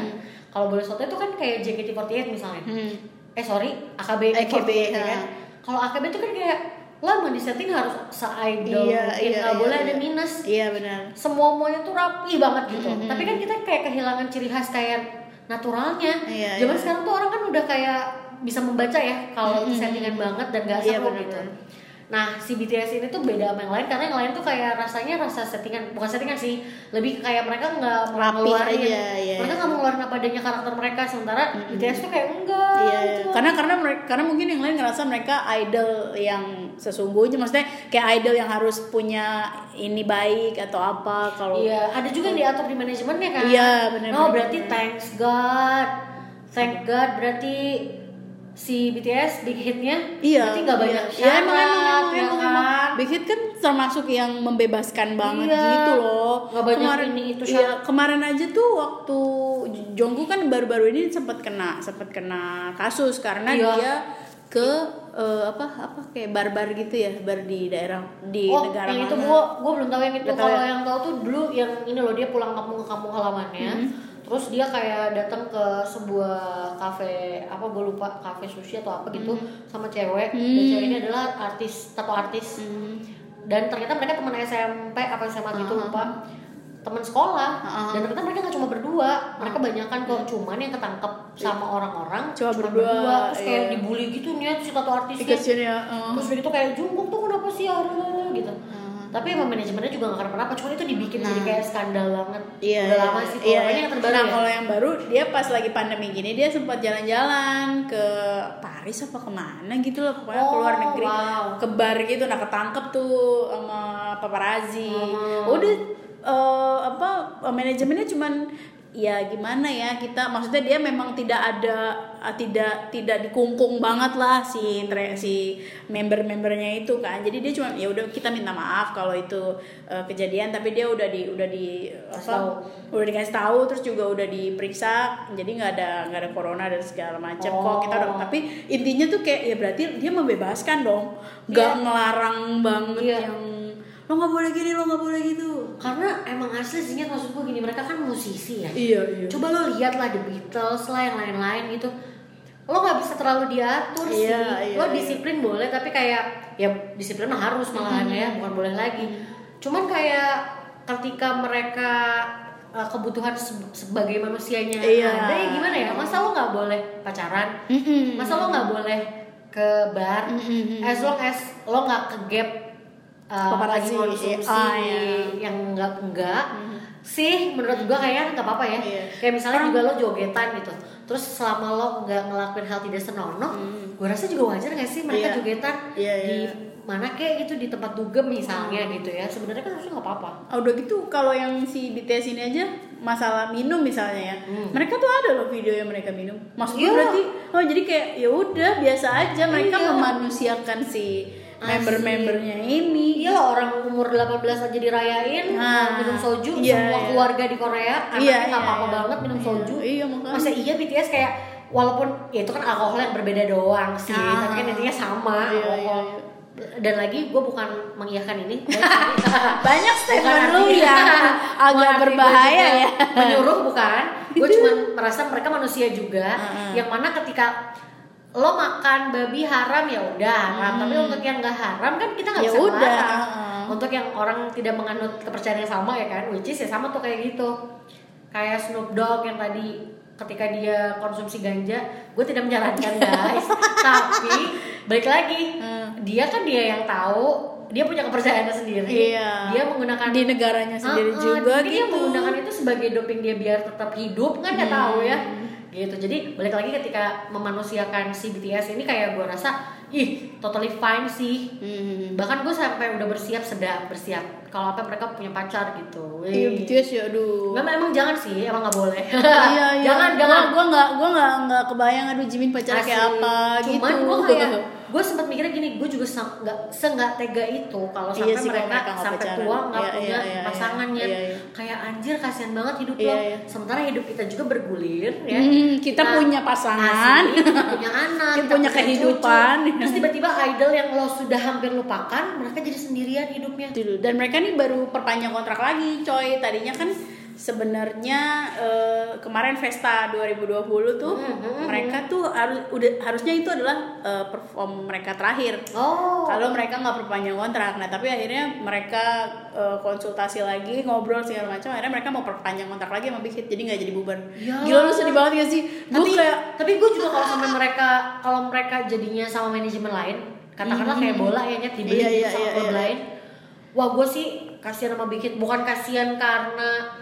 Kalau boleh sotoy itu kan kayak JKT48 misalnya. Hmm. Eh sorry, AKB. AKB, ya kan. Kalau AKB itu kan kayak lama di setting harus se-idol Iya, mungkin iya, nggak iya, boleh iya. ada minus Iya benar. semua semuanya tuh rapi banget gitu Mm-hmm. tapi kan kita kayak kehilangan ciri khas kayak naturalnya Iya, zaman iya. sekarang tuh orang kan udah kayak bisa membaca ya kalau itu settingan banget dan gak Iya, seru bener, gitu. Nah si BTS ini tuh beda sama yang lain karena yang lain tuh kayak rasanya rasa settingan bukan settingan sih lebih kayak mereka nggak mau Rapi ngeluarin aja, iya. mereka nggak mau ngeluarin apa adanya karakter mereka sementara BTS tuh kayak enggak Iya, gitu. karena karena mereka karena mungkin yang lain ngerasa mereka idol yang sesungguhnya maksudnya kayak idol yang harus punya ini baik atau apa kalau Iya, ada juga yang diatur di manajemennya kan. Iya, bener, Oh, berarti thanks God. Thank God berarti si BTS big hitnya Iya, berarti nggak banyak iya. Ya, emang, emang, syarat, emang, ya emang, kan? emang. Big Hit kan termasuk yang membebaskan banget Iya. gitu loh. Nggak banyak ini, itu iya, syarat. kemarin aja tuh waktu Jongkook kan baru-baru ini sempat kena sempat kena kasus karena Iya. dia ke eh, apa apa kayak bar-bar gitu ya bar di daerah di oh, negara yang itu mana. gua gua belum tahu yang itu. Kalau ya? yang tahu tuh dulu yang ini loh dia pulang kampung ke kampung halamannya. Hmm. Terus dia kayak datang ke sebuah kafe apa gue lupa kafe sushi atau apa gitu Hmm. sama cewek. Dan cewek ini adalah artis tato artis. Hmm. Dan ternyata mereka teman SMP apa SMA gitu lupa. Teman sekolah Uh-huh. dan ternyata mereka nggak cuma berdua, mereka banyakan kok cuman yang ketangkep sama orang-orang Cuma berdua, terus kayak iya. dibully gitu nih si tato artisnya ya. eh. terus udah gitu kayak jungkook tuh kenapa sih Aduh, gitu tapi emang manajemennya juga gak kenapa-napa cuma itu dibikin jadi kayak skandal banget Iya, udah lama sih iya, iya. yang terbaru nah, ya kalau yang baru dia pas lagi pandemi gini dia sempat jalan-jalan ke Paris apa ke mana gitu loh pokoknya Oh, ke luar negeri wow. ke bar gitu nah ketangkep tuh sama paparazzi Oh. udah eh, apa manajemennya cuman ya gimana ya kita maksudnya dia memang tidak ada ah, tidak tidak dikungkung banget lah si si member-membernya itu kan jadi dia cuma ya udah kita minta maaf kalau itu eh, kejadian tapi dia udah di udah di apa udah dikasih tahu terus juga udah diperiksa jadi nggak ada nggak ada corona dan segala macam kok Oh. kita udah tapi intinya tuh kayak ya berarti dia membebaskan dong nggak Iya. ngelarang banget Iya. yang lo nggak boleh gini lo nggak boleh gitu karena emang asli sih maksud gue gini mereka kan musisi ya. Iya iya. Coba lo lihat lah The Beatles lah yang lain-lain gitu. Lo nggak bisa terlalu diatur sih. Iya, iya, lo iya. disiplin boleh tapi kayak ya disiplin mah harus malahan ya bukan boleh lagi. Cuman kayak ketika mereka uh, kebutuhan se- sebagai manusianya Iya. ada ya gimana ya? Masa lo nggak boleh pacaran? Masa lo nggak boleh ke bar? As long as lo nggak ke gap uh, lagi Paparazzi. konsumsi Ah, iya. yang enggak enggak sih menurut gua kayaknya nggak apa-apa ya Iya. kayak misalnya juga lo jogetan gitu terus selama lo nggak ngelakuin hal tidak senonoh gua rasa juga wajar nggak sih mereka Iya. jogetan Iya, di iya. mana kayak gitu di tempat dugem misalnya gitu ya sebenarnya kan harusnya nggak apa-apa Ah, udah gitu kalau yang si BTS ini aja masalah minum misalnya ya Hmm. mereka tuh ada loh video yang mereka minum maksudnya Iya. berarti oh jadi kayak ya udah biasa aja mereka Iya. memanusiakan si member-membernya ini Iya orang umur 18 aja dirayain Nah, minum soju iya, semua iya. keluarga di Korea Iya, anaknya nggak iya, apa-apa iya. banget minum Iya, soju iya, makanya. masa iya BTS kayak walaupun ya itu kan alkohol yang berbeda doang sih Ah. tapi kan intinya sama Iya, iya, alkohol iya. dan lagi gue bukan mengiyakan ini banyak statement lu yang bukan agak berbahaya ya menyuruh bukan gue cuma merasa mereka manusia juga Heeh. yang mana ketika lo makan babi haram ya udah. Haram tapi untuk yang nggak haram kan kita nggak Hmm. Ya bisa udah, melarang. untuk yang orang tidak menganut kepercayaan yang sama ya kan? Which is ya sama tuh kayak gitu. Kayak Snoop Dogg yang tadi ketika dia konsumsi ganja gue tidak menyarankan guys. Tapi balik lagi Hmm. dia kan dia yang tahu dia punya kepercayaannya sendiri. Iya. dia menggunakan di negaranya sendiri Ah, ah, juga gitu dia menggunakan itu sebagai doping dia biar tetap hidup kan nggak tahu ya gitu jadi balik lagi ketika memanusiakan si BTS ini kayak gue rasa ih totally fine sih Hmm. bahkan gue sampai udah bersiap sedang bersiap kalau apa mereka punya pacar gitu iya. BTS ya aduh Nggak, emang jangan sih emang nggak boleh iya iya jangan jangan gue nggak gue nggak nggak kebayang aduh Jimin pacarnya kayak apa Cuman gitu gue kayak gue sempat mikirnya gini, gue juga nggak seenggak tega itu kalau Iya sampai sih, kalau mereka, mereka sampai pacaran. tua nggak Iya, punya iya, iya, pasangannya. iya, iya. Kayak anjir kasihan banget hidup Iya, lo. iya. Sementara hidup kita juga bergulir ya. Hmm, kita punya pasangan. asli, kita punya anak, Kita punya kehidupan. cucu. Terus tiba-tiba idol yang lo sudah hampir lupakan, mereka jadi sendirian hidupnya. Gitu. Dan mereka nih baru perpanjang kontrak lagi, coy. Tadinya kan sebenarnya eh, kemarin Vesta 2020 tuh Hmm, mereka tuh harus udah harusnya itu adalah eh, perform mereka terakhir. Oh. Kalau mereka nggak perpanjang kontrak, nah tapi akhirnya mereka eh, konsultasi lagi, ngobrol segala macam, akhirnya mereka mau perpanjang kontrak lagi sama Big Hit, jadi nggak jadi bubar. Ya. Gila lu sedih banget gak sih? Tapi kayak tapi gue juga kalau sampai mereka kalau mereka jadinya sama manajemen lain katakanlah kayak bola ya nyet dibeli Iya, iya, sama iya, klub iya. lain wah gue sih kasihan sama Big Hit bukan kasihan karena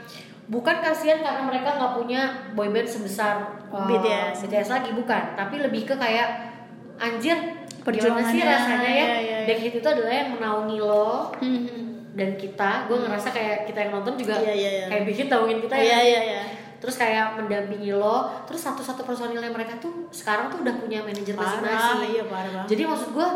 bukan kasihan karena mereka nggak punya boyband sebesar uh, BTS. BTS lagi bukan tapi lebih ke kayak anjir gimana Perjuangannya, sih rasanya ya iya, iya, iya. Big Hit itu adalah yang menaungi lo dan kita gue ngerasa kayak kita yang nonton juga Iya, iya, iya. kayak Big Hit naungin kita ya Iya iya iya. terus kayak mendampingi lo terus satu-satu personilnya mereka tuh sekarang tuh udah punya manajer masing-masing iya, parah banget. jadi maksud gue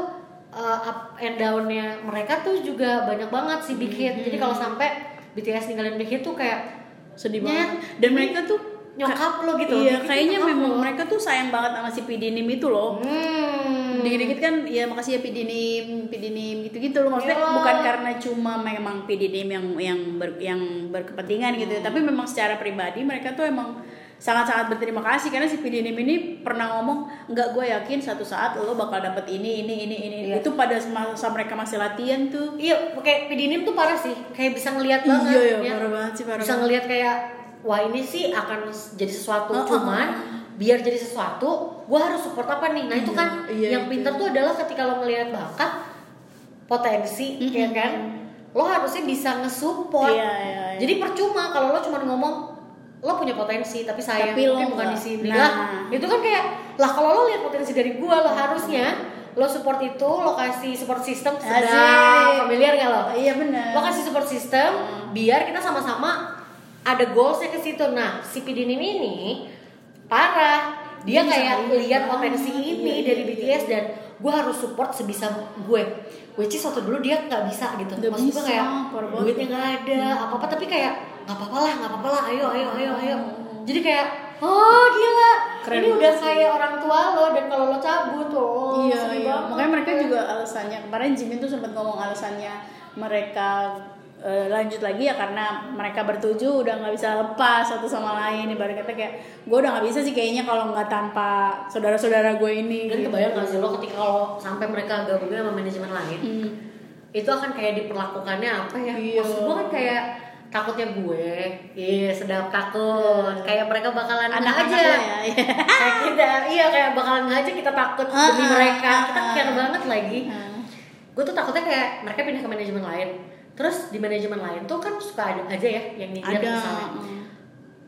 uh, up and downnya mereka tuh juga banyak banget si Big Hit. Jadi kalau sampai BTS ninggalin Big Hit tuh kayak sedih banget. Dan mereka tuh nyokap lo gitu. Iya Big kayaknya memang lo. mereka tuh sayang banget sama si PD Nim itu loh. Hmm. dikit-dikit kan ya makasih ya pidinim pidinim gitu-gitu loh. Maksudnya Iya. bukan karena cuma memang pidinim yang yang ber- yang berkepentingan gitu ya tapi memang secara pribadi mereka tuh emang sangat-sangat berterima kasih karena si pidinim ini pernah ngomong nggak gue yakin satu saat lo bakal dapet ini ini ini ini Iya. itu pada masa mereka masih latihan tuh Iya, kayak Pidinim tuh parah sih. Kayak bisa ngelihat banget. Iya, iya, ya. parah banget sih, parah Bisa ngelihat kayak wah ini sih akan jadi sesuatu Heeh, cuman biar jadi sesuatu, gue harus support apa nih? Nah itu Iya, kan iya, yang itu. pinter tuh adalah ketika lo ngelihat bakat, potensi, ya kan? Lo harusnya bisa nge-support. Iya, iya, iya. Jadi percuma kalau lo cuma ngomong lo punya potensi tapi sayang Tapi lo mungkin bukan di sini. Nah. lah itu kan kayak lah kalau lo lihat potensi dari gua lo harusnya lo support itu lo kasih support system sudah familiar gak lo? Iya benar lo kasih support system biar kita sama-sama ada goalsnya ke situ. Nah si Pidinim ini parah. Dia Dia kayak ngeliat lihat potensi ini Iya, dari iya, BTS dan gue harus support sebisa gue which is waktu dulu dia nggak bisa gitu Nggak maksud gue kayak duitnya nggak ada apa apa tapi kayak nggak apa-apa lah nggak apa-apa lah ayo ayo ayo ayo jadi kayak oh gila Keren ini udah sih. kayak orang tua lo dan kalau lo cabut oh iya, iya. banget. makanya mereka juga alasannya kemarin Jimin tuh sempat ngomong alasannya mereka eh, lanjut lagi ya karena mereka bertujuh udah nggak bisa lepas satu sama lain ibarat kata kayak gue udah nggak bisa sih kayaknya kalau nggak tanpa saudara-saudara gue ini dan gitu. kebayang gak sih lo ketika lo sampai mereka gabungin sama manajemen lain Hmm. itu akan kayak diperlakukannya apa ya Iya. maksud gue kan kayak takutnya gue iya sedap takut kayak mereka bakalan nggak anak-anak aja ya iya. kayak kita iya kayak bakalan nggak aja kita takut Ah, demi ah, mereka kita ah, care ah. banget lagi Ah. gue tuh takutnya kayak mereka pindah ke manajemen lain terus di manajemen lain tuh kan suka ada aja ya yang dilihat ada misalnya mm.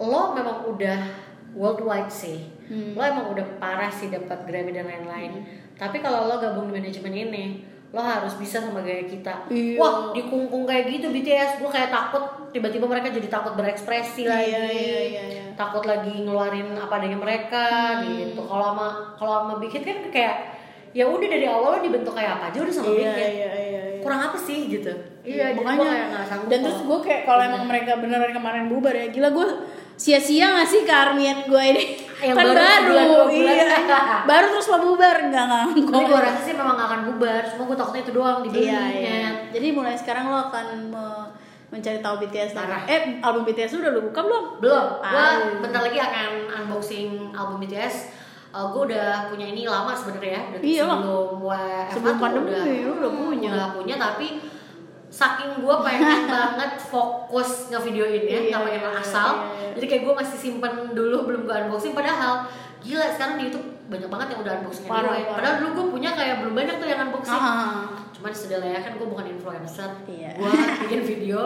lo memang udah worldwide sih Hmm. lo emang udah parah sih dapat Grammy dan lain-lain tapi kalau lo gabung di manajemen ini lo harus bisa sama gaya kita Iya. wah dikungkung kayak gitu BTS gue kayak takut tiba-tiba mereka jadi takut berekspresi lagi Iya, iya, iya, iya. takut lagi ngeluarin apa adanya mereka Hmm. gitu kalau sama kalau sama Big Hit kan kayak ya udah dari awal lo dibentuk kayak apa aja udah sama iya, iya, iya, iya. kurang apa sih gitu. Iya gue makanya kayak nggak sanggup dan terus gue kayak kalau emang mereka beneran kemarin bubar ya gila gue sia-sia gak sih kearmian gue ini? Yang kan baru baru, dua bulan. iya baru terus lo bubar enggak enggak tapi gue rasa sih memang gak akan bubar cuma gue takutnya itu doang dibeli iya iya. Jadi mulai sekarang lo akan me- mencari tahu BTS Parah. eh album BTS udah lo buka belum? Belum. Gue bentar lagi akan unboxing album BTS gue udah punya ini lama sebenarnya ya dari Iya sebelum WFH Sebelum pandemi, udah, lu udah punya. udah punya tapi saking gue pengen banget fokus ngevideoin ya Iya, nggak pengen iya, asal iya, iya. jadi kayak gue masih simpen dulu belum gue unboxing padahal gila sekarang di YouTube banyak banget yang udah unboxing Parah, anyway. parah. padahal dulu gue punya kayak belum banyak tuh yang unboxing Ah. cuman sudah lah ya kan gue bukan influencer Iya. gue bikin video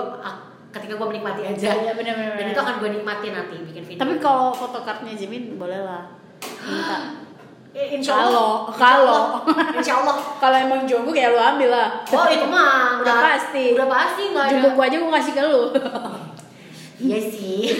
ketika gue menikmati aja Iya, benar, benar, dan benar. itu akan gue nikmati nanti bikin video tapi kalau fotokartnya Jimin boleh lah minta Eh, insya Allah. Kalau- Insya Allah. kalau- insya Allah. Kalau emang Jungkook ya lo ambil lah. Oh itu mah Udah pasti. udah pasti nggak ada. gua aja gue kasih ke lu. Iya sih.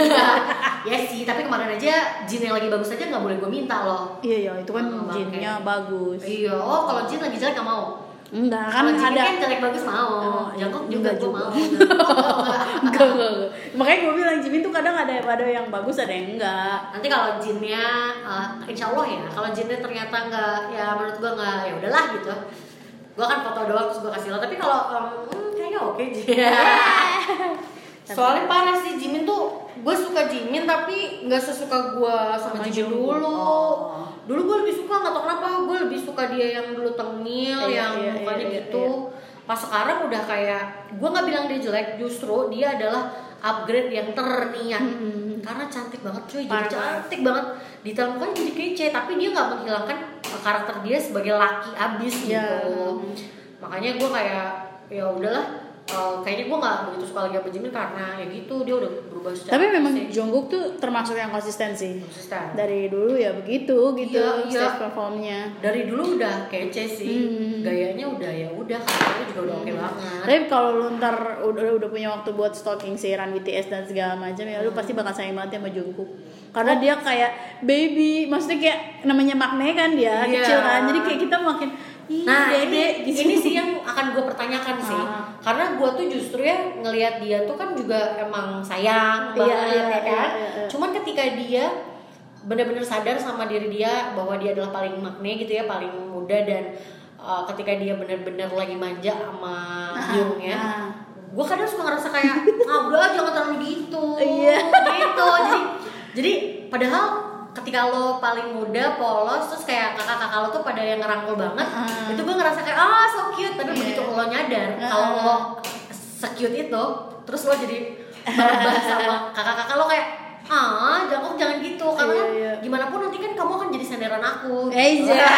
Iya sih tapi kemarin aja Jin yang lagi bagus aja nggak boleh gue minta loh. Iya iya itu kan Oh, bangke. jinnya bagus. Iya oh kalau Jin lagi jelek nggak mau enggak kan Jin ada kan jelek bagus mau. Oh, Jangkok enggak juga gue juga. mau. Enggak, enggak, enggak. makanya gue bilang Jimin tuh kadang ada ada yang bagus ada yang enggak. Nanti kalau jinnya eh, insya Allah ya kalau jinnya ternyata nggak ya menurut gua nggak ya udahlah gitu. Gua kan foto doang terus gua kasih lo. Tapi kalau hmm, kayaknya oke Jin soalnya parah sih Jimin tuh gue suka Jimin tapi nggak sesuka gua sama, Sama Jimin dulu. Oh. dulu gue lebih suka nggak tau kenapa gue lebih suka dia yang dulu tengil Iya, yang iya, mukanya iya, gitu. pas sekarang udah kayak gue nggak bilang dia jelek justru dia adalah upgrade yang terniat. Karena cantik banget cuy. Jadi Hmm. Parah cantik banget. Detail mukanya jadi kece tapi dia nggak menghilangkan karakter dia sebagai laki abis Iya. gitu. Makanya gue kayak ya udahlah uh, kayaknya gue nggak begitu suka lagi sama Jimin karena ya gitu dia udah berubah secara tapi memang fisik. Jungkook tuh termasuk yang konsisten sih Konsisten. dari dulu ya begitu gitu Iya, iya. stage performnya dari dulu udah kece sih Hmm. gayanya udah ya udah karakternya juga udah oke banget tapi kalau lu ntar udah udah punya waktu buat stalking si Run BTS dan segala macam ya lu Hmm. pasti bakal sayang banget sama Jungkook Oh. karena dia kayak baby maksudnya kayak namanya makne kan dia Iya. kecil kan jadi kayak kita makin Ih, Nah dede, ini, gitu. ini sih yang akan gue pertanyakan sih Ah. Karena gue tuh justru ya ngelihat dia tuh kan juga emang sayang Iya, banget iya, ya kan iya, iya. Cuman ketika dia bener-bener sadar sama diri dia bahwa dia adalah paling makne gitu ya paling muda dan uh, ketika dia bener-bener lagi manja sama Hyungnya ah. gue kadang suka ngerasa kayak ah udah jangan terlalu gitu Iya. gitu jadi jadi padahal ketika lo paling muda polos terus kayak kakak-kakak lo tuh pada yang ngerangkul banget Ah. itu gue ngerasa kayak ah so cute tapi Iya. begitu lo nyadar Ah. kalau lo secute itu terus lo jadi berubah sama kakak-kakak lo kayak ah jangan oh, jangan gitu karena Iya, kan iya. gimana pun nanti kan kamu akan jadi senderan aku iya.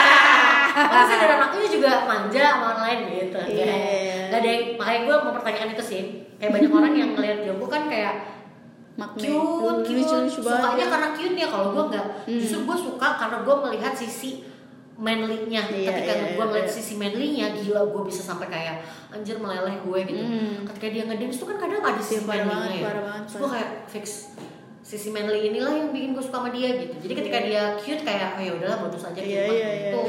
Karena senderan aku juga manja sama orang lain gitu Iya. Gak ada yang, makanya gue mempertanyakan itu sih Kayak banyak orang yang ngeliat Jungkook kan kayak Makne. cute, cute, Lucu-lucu sukanya karena cute ya kalau gue nggak Hmm. justru gue suka karena gue melihat sisi manly-nya. Iya, ketika iya, gue melihat iya. sisi manly-nya gila gue bisa sampai kayak anjir meleleh gue gitu. Hmm. ketika dia ngedance tuh kan kadang ada sisi Iya, manly-nya ya. Terus gue kayak fix sisi manly inilah yang bikin gue suka sama dia gitu. Jadi ketika dia cute kayak oh ya udahlah bonus aja Iya, cute iya, gitu.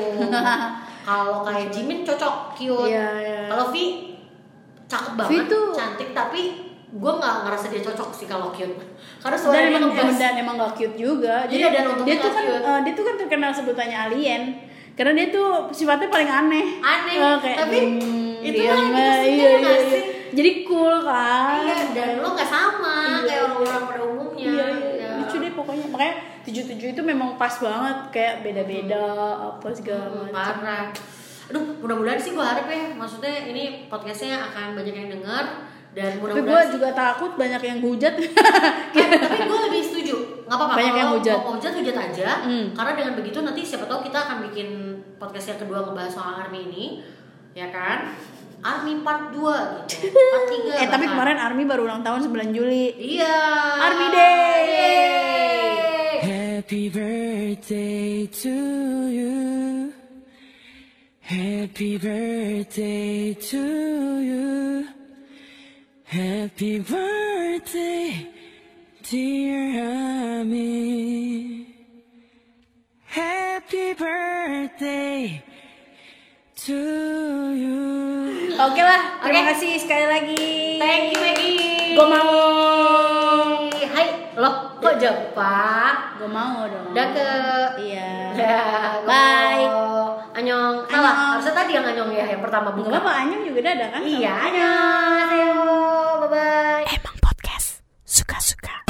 Kalau kayak Jimin cocok cute. Iya, iya. kalau V cakep banget cantik tapi gue nggak ngerasa dia cocok sih kalau cute. Karena dan suaranya emang, ngebas dan emang gak cute juga. Jadi Iya, dan untungnya dia tuh kan cute. eh, dia tuh kan terkenal sebutannya alien. Karena dia tuh sifatnya paling aneh. Aneh, Eh, kayak, tapi hmm, itu dia kan mah, gitu sih, iya, ya iya, iya. jadi cool kan. Iya, dan lo nggak sama Iya, kayak iya. orang-orang pada umumnya. iya, iya, Ya. lucu deh pokoknya. Makanya tujuh tujuh itu memang pas banget. Kayak beda-beda apa segala Hmm, macam. parah. Aduh, mudah-mudahan sih gue harap ya, maksudnya ini podcastnya akan banyak yang denger dan tapi gue juga takut banyak yang hujat Eh, tapi gue lebih setuju nggak apa-apa Banyak yang kalau hujat. mau hujat hujat aja Hmm. karena dengan begitu nanti siapa tahu kita akan bikin podcast yang kedua ngebahas soal army ini ya kan army part 2 gitu part 3 eh tapi kemarin Army baru ulang tahun 9 Juli iya Army Day. Yeay. Happy birthday to you. Happy birthday to you. Happy birthday, dear Ami. Happy birthday to you. oke lah terima Oke. kasih sekali lagi thank you Maggie Gua mau. hai loh kok Jepang gue mau dong udah ke iya Ya, Bye. Anyong. Salah, harusnya tadi yang anyong ya, yang pertama buka. apa-apa, Anyong juga ada kan? Iya, anyong. Bye bye. Emang podcast suka-suka.